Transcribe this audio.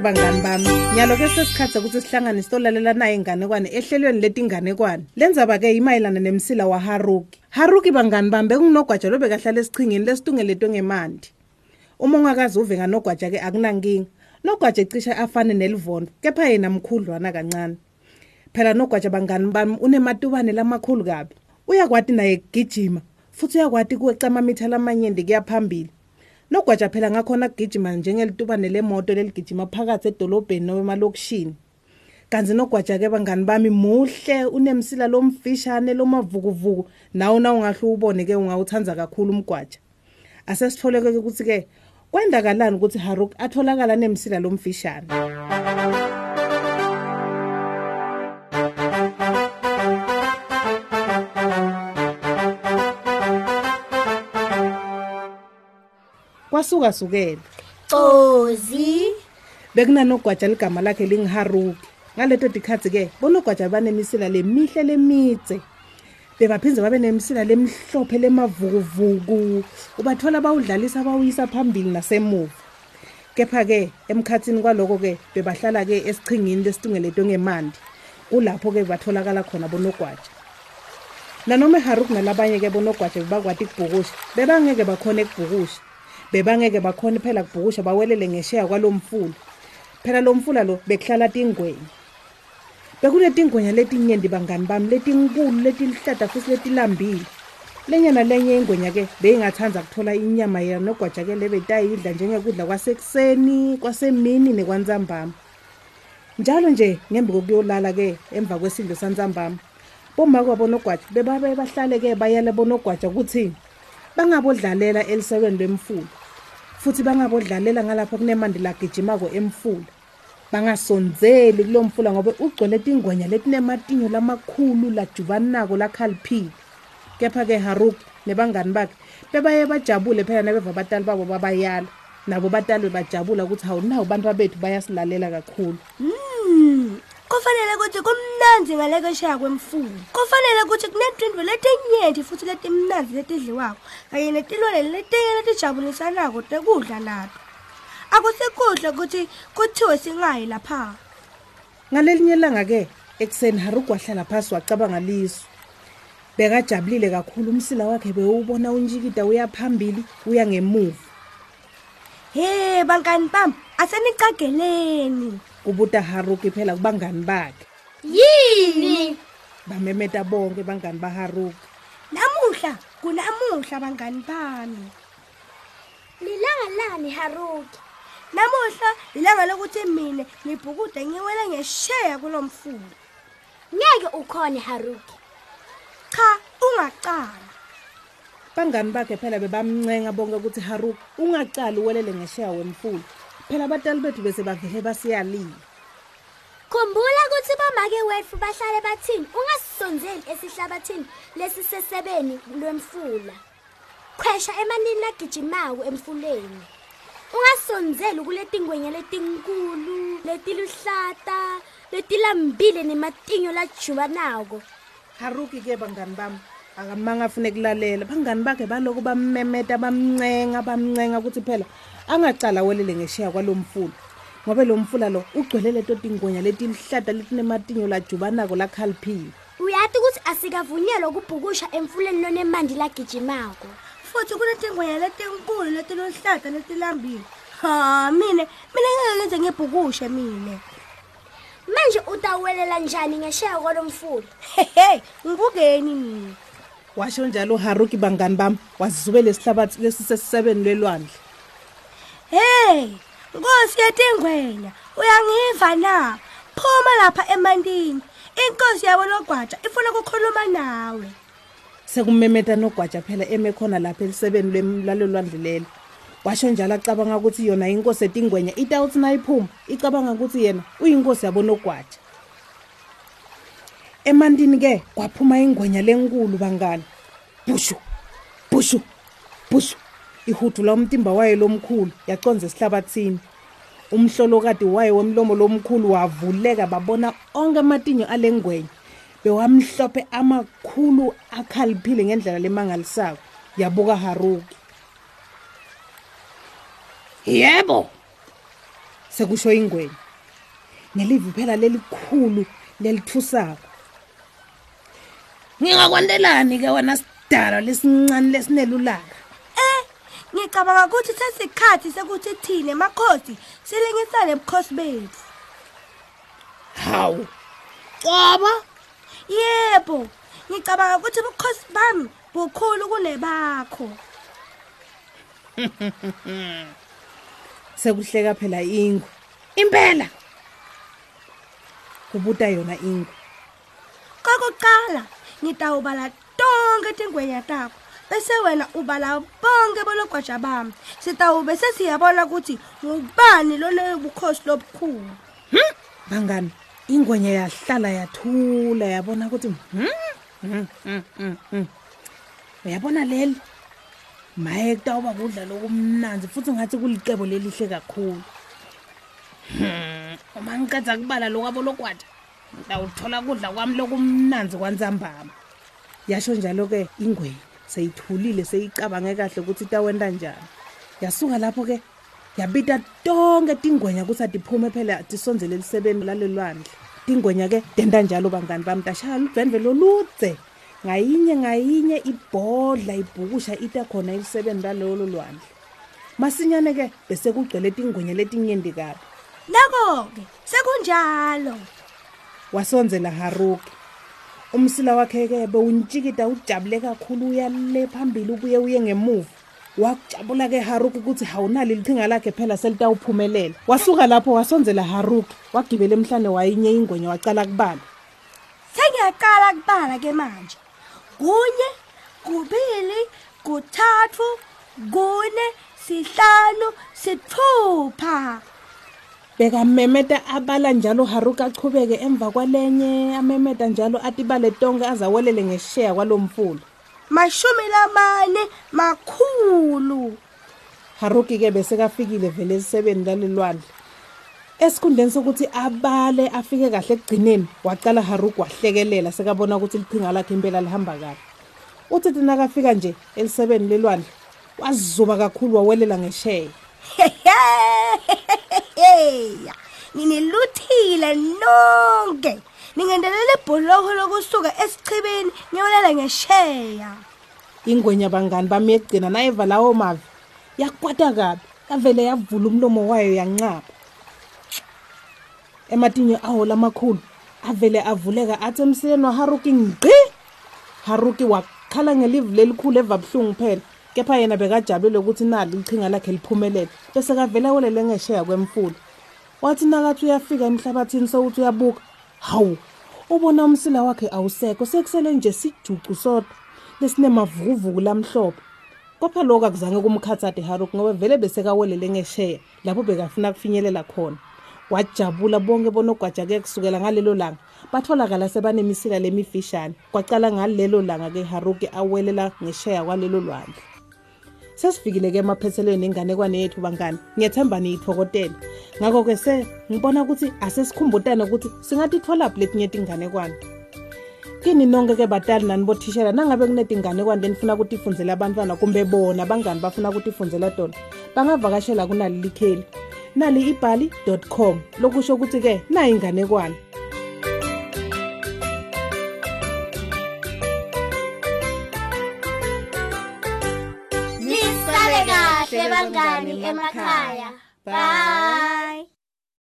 sanibonani nonke bangani bami nyalo-ke sesikhathi ukuthi sihlangane sitolalela naye inganekwane ehlelweni letinganekwane. Lenzaba-ke imayelana nemsila waharuki. Haruki bangani bami bekunginogwaja lobekahlala esichingeni lesitungeletwe ngemandi. Uma ungakazi uve nganogwaja-ke akunankinga. Nogwaja ecishe afane nelivondo kepha yena mkhudlwana kancane. Phela nogwaja bangani bami unematubane lamakhulu kabi. Uyakwati naye kugijima futhi uyakwati kuweca amamitha lamanyenti kuya phambili. Nogwaja phela ngakhona kugijima njengelitubane lemoto leligijima phakathi edolobheni noma emalokishini. Kanzi nogwaja-ke bangani bami muhle unemsila lomfishane lomavukuvuku nawo na ungahle ubone-ke ungawuthanza kakhulu umgwaja. Asesitholeke-ke ukuthi-ke kwendakalani ukuthi haruk atholakala nemsila lomfishane? Kwasuka sukela Xozi bekunanogwaja ligama lakhe lingiharuki. Ngaleto tikhathi-ke bonogwaja banemisila lemihle lemitse. Bebaphinze babe nemisila lemhlophe lemavukuvuku. Ubathola bawudlalisa bawuyisa phambili nasemuva. Kepha-ke emkhathini kwaloko-ke bebahlala-ke esichingini lesitungeletwe ngemandi kulapho-ke batholakala khona bonogwaja. Nanoma eharuk nalabanye-ke bonogwaja bebakwati kubhukusha bebangeke bakhona ekubhukusha bebangeke bakhona phela kubhukusha bawelele ngesheya kwalo mfula phela lo mfula lo bekuhlala tingwenya. Bekunetingwenya letinyenti bangani bami letinkulu letilihlada futhi letilambile. Lenye nalenye ingwenya-ke beyingathandza kuthola inyama yena nogwaja-ke lebetayidla njengekudla kwasekuseni kwasemini nekwantsambama njalo nje ngembi kokuyolala-ke emva kwesidlo santsambama bomako bonogwaja bebabe bahlale-ke bayele bonogwaja ukuthi bangabodlalela elisekweni lwemfula futhi bangabodlalela ngalapho kunemandi lagijimako emfula. Bangasondzeli kulo mfula ngoba ugcwele tingwenya letinematinyo lamakhulu lajubanako lakhaliphile kepha-ke haruk nebangani bakhe bebaye bajabule phela nabeva abatali babo babayala. Nabo batali bajabula ukuthi hawu nawu bantu bethu bayasilalela kakhulu. Mm, kufanele ukuthi kumnanzi ngaleko shaya kwemfuyo. Kufanele ukuthi kunetindwo letinyenti futhi letimnanzi letidliwako kanye netilwane letinye letijabulisanako tekudla nato akusikudla ukuthi kuthiwe singayi lapha. Ngalelinye ilanga-ke ekuseni haruk wahlala phasi wacabanga liso bekajabulile kakhulu umsila wakhe bewubona unjikida uya phambili uya ngemuva. He bangani bami asenicageleni. Kubuta haruki phela kubangani bakhe? Yini? Bamemeta bonke bangani baharuki namuhla kunamuhla bangani bami. Lilanga lani haruki namuhla ilanga lokuthi mina ngibhukude ngiwele ngesheya kulo mfula ngeke ukhone haruki cha ungacala. Bangani bakhe phela bebamncenga bonke ukuthi haruk ungacali uwelele ngesheya wemfula phela abatali bethu bese bavele basiyalile khumbula ukuthi bomake wethu bahlale bathini ungasisonzeli esihlabathini lesisesebeni lwemfula. Khwesha emanini lagijimako emfuleni. Ungasonzeli kuletingwenya letinkulu letiluhlata letilambile nematinyo lajubanako. Haruki-ke bangani bami akamanga afune kulalela bangani bakhe baloko bammemeta bamncenga bamncenga ukuthi phela angacala awelele ngesheya kwalo mfula. Ngobe lo mfula lo ugcwele leto tingwenya letilihlata letinematinyo lajubanako lakhaliphile uyati ukuthi asikavunyelwa ukubhukusha emfuleni lonemandi lagijimako. Futhi kunetingwenya letinkulu letiluhlata letilambile ha mine mina ngeke ngenze ngibhukushe mine. Manje utawuwelela njani ngesheya kwalo mfula? Hehe ngibukeni mina? Washo njalo uharuki bangani bami wazizubela esihlabathi lesisesisebeni lwelwandle hey nkosi yetingwenya uyangiva na? Phuma lapha emandini inkosi yabo nogwaja ifuna ukukhuluma nawe. Sekumemeta nogwaja phela eme khona lapha elisebeni lwem- lalolwandle lelo. Washo njalo acabanga ukuthi yona inkosi etingwenya itawuthi nayiphuma icabanga ukuthi yena uyinkosi yabonogwaja emantini-ke kwaphuma ingwenya lenkulu bangani. Bushu bushu bushu. Ihudula umtimba wayo lomkhulu yaconza esihlabathini. Umhlolokati wayo womlomo lomkhulu wavuleka babona onke amatinyo ale ngwenya bewamhlophe amakhulu akhaliphile ngendlela lemangalisako. Yabuka haruki. Yebo. Sekusho ingwenya. Nelivi phela lelikhulu lelithusako ngingakwandelani ke wena sidala lesincane lesinelulaka. Eh, ngicabanga ukuthi sesikhathi sekuthi thine makhosi silingisane ubukhosi bethu. hawu coba Yebo, ngicabanga ukuthi ubukhosi bami bukhulu kunebakho. sekuhleka phela ingwe impela. Kubuta yona ingwe Kokuqala, ngitawubala tonke tingwenya takho. Bese wena ubala bonke bologwaja bami. Sitawube sesiyabona ukuthi ngubani lona ubukhosi lobukhulu. bangani ingwenya yahlala yathula yabona ukuthi "Hmm, hmm, hmm, hmm, hmm." uyabona leli maye kutawuba kudla lokumnanzi futhi ngathi kulicebo lelihle kakhulu Hmm, uma ngiceda kubala lokwabo lokwata ngitawuthola kudla kwami lokumnanzi kwanzambama. Yasho njalo-ke ingwenya seyithulile seyicabange kahle ukuthi itawenta njani. Yasuka lapho-ke yabita tonke tingwenya ukuthi atiphume phela tisonzele elisebeni lalelwandle tingwenya-ke denta njalo bangani bami tashaya ludvendve loludze. Ngayinye ngayinye ibhodla ibhukusha ita khona elisebeni lalolo lwandle. Masinyane-ke bese kugcwele tingwenya letinyenti kabi. Nako-ke, sekunjalo. Wasonzela haruki umsila wakhe-ke bewuntshikida ujabule kakhulu uyale phambili ubuye uye ngemuva wakujabula-ke haruki ukuthi hawunali lichinga lakhe phela selitawuphumelela wasuka lapho wasonzela haruki wagibela emhlane wayinye ingwenya wacala kubala Sengiyaqala kubala ke manje. Kunye, kubili, kuthathu, kune, sihlanu, sithupha. Bekamemeta abala njalo haruki achubeke emva kwalenye amemeta njalo atibale tonke azawelele ngesheya kwalo mfula Mashumi lamane makhulu. haruki-ke besekafikile vele esisebeni lalelwandle. Esikhundleni sokuthi abale afike kahle ekugcineni wacala haruki wahlekelela sekabona ukuthi liqhinga lakhe impela lihamba kabi. Uthi thina kafika nje elisebeni lelwandle wazuba kakhulu wawelela ngesheya. Heya. Nginiluthile nonke. Ningendelela ibhuloko lokusuka esichibeni ngiyolela ngesheya. ingwenya bangani bami yekugcina nayeva lawo mavi yakwata kabi yavele yavula umlomo wayo yanqaba ematinyo awo lamakhulu avele avuleka athi emsileni waharuki ngqi haruki wakhala ngelivi lelikhulu eva buhlungu phela kepha yena bekajabulile ukuthi nali ichinga lakhe liphumelele bese kavele awelele ngesheya kwemfula. Wathi nakathi uyafika emhlabathini sewuthi uyabuka hawu ubona umsila wakhe awusekho sekusele nje sijucu sodwa lesinemavukuvuku lamhlophe. Kopha lokho akuzange kumkhathade haruki ngoba vele besekawelele ngesheya lapho bekafuna kufinyelela khona. Wajabula bonke bonogwaja-ke kusukela ngalelo langa. Batholakala sebanemisila lemifishane kwacala ngalelo langa-ke haruki awelela ngesheya kwalelo lwandle. Sesifikile-ke emaphethelweni enganekwane yethu bangani. Ngiyethemba niyithokotele ngakho-ke se ngibona ukuthi asesikhumbutane ukuthi singatitholaphi letinye tinganekwane kini nonke-ke batali nani bothishela nangabe kunetinganekwane lenifuna kutifundzela abantwana kumbe bona bangani bafuna kutifundzela tona bangavakashela kunali likheli nali ibhali com lokusho ukuthi-ke nayi inganekwane? Nisale kahle bangani emakhaya. Bye.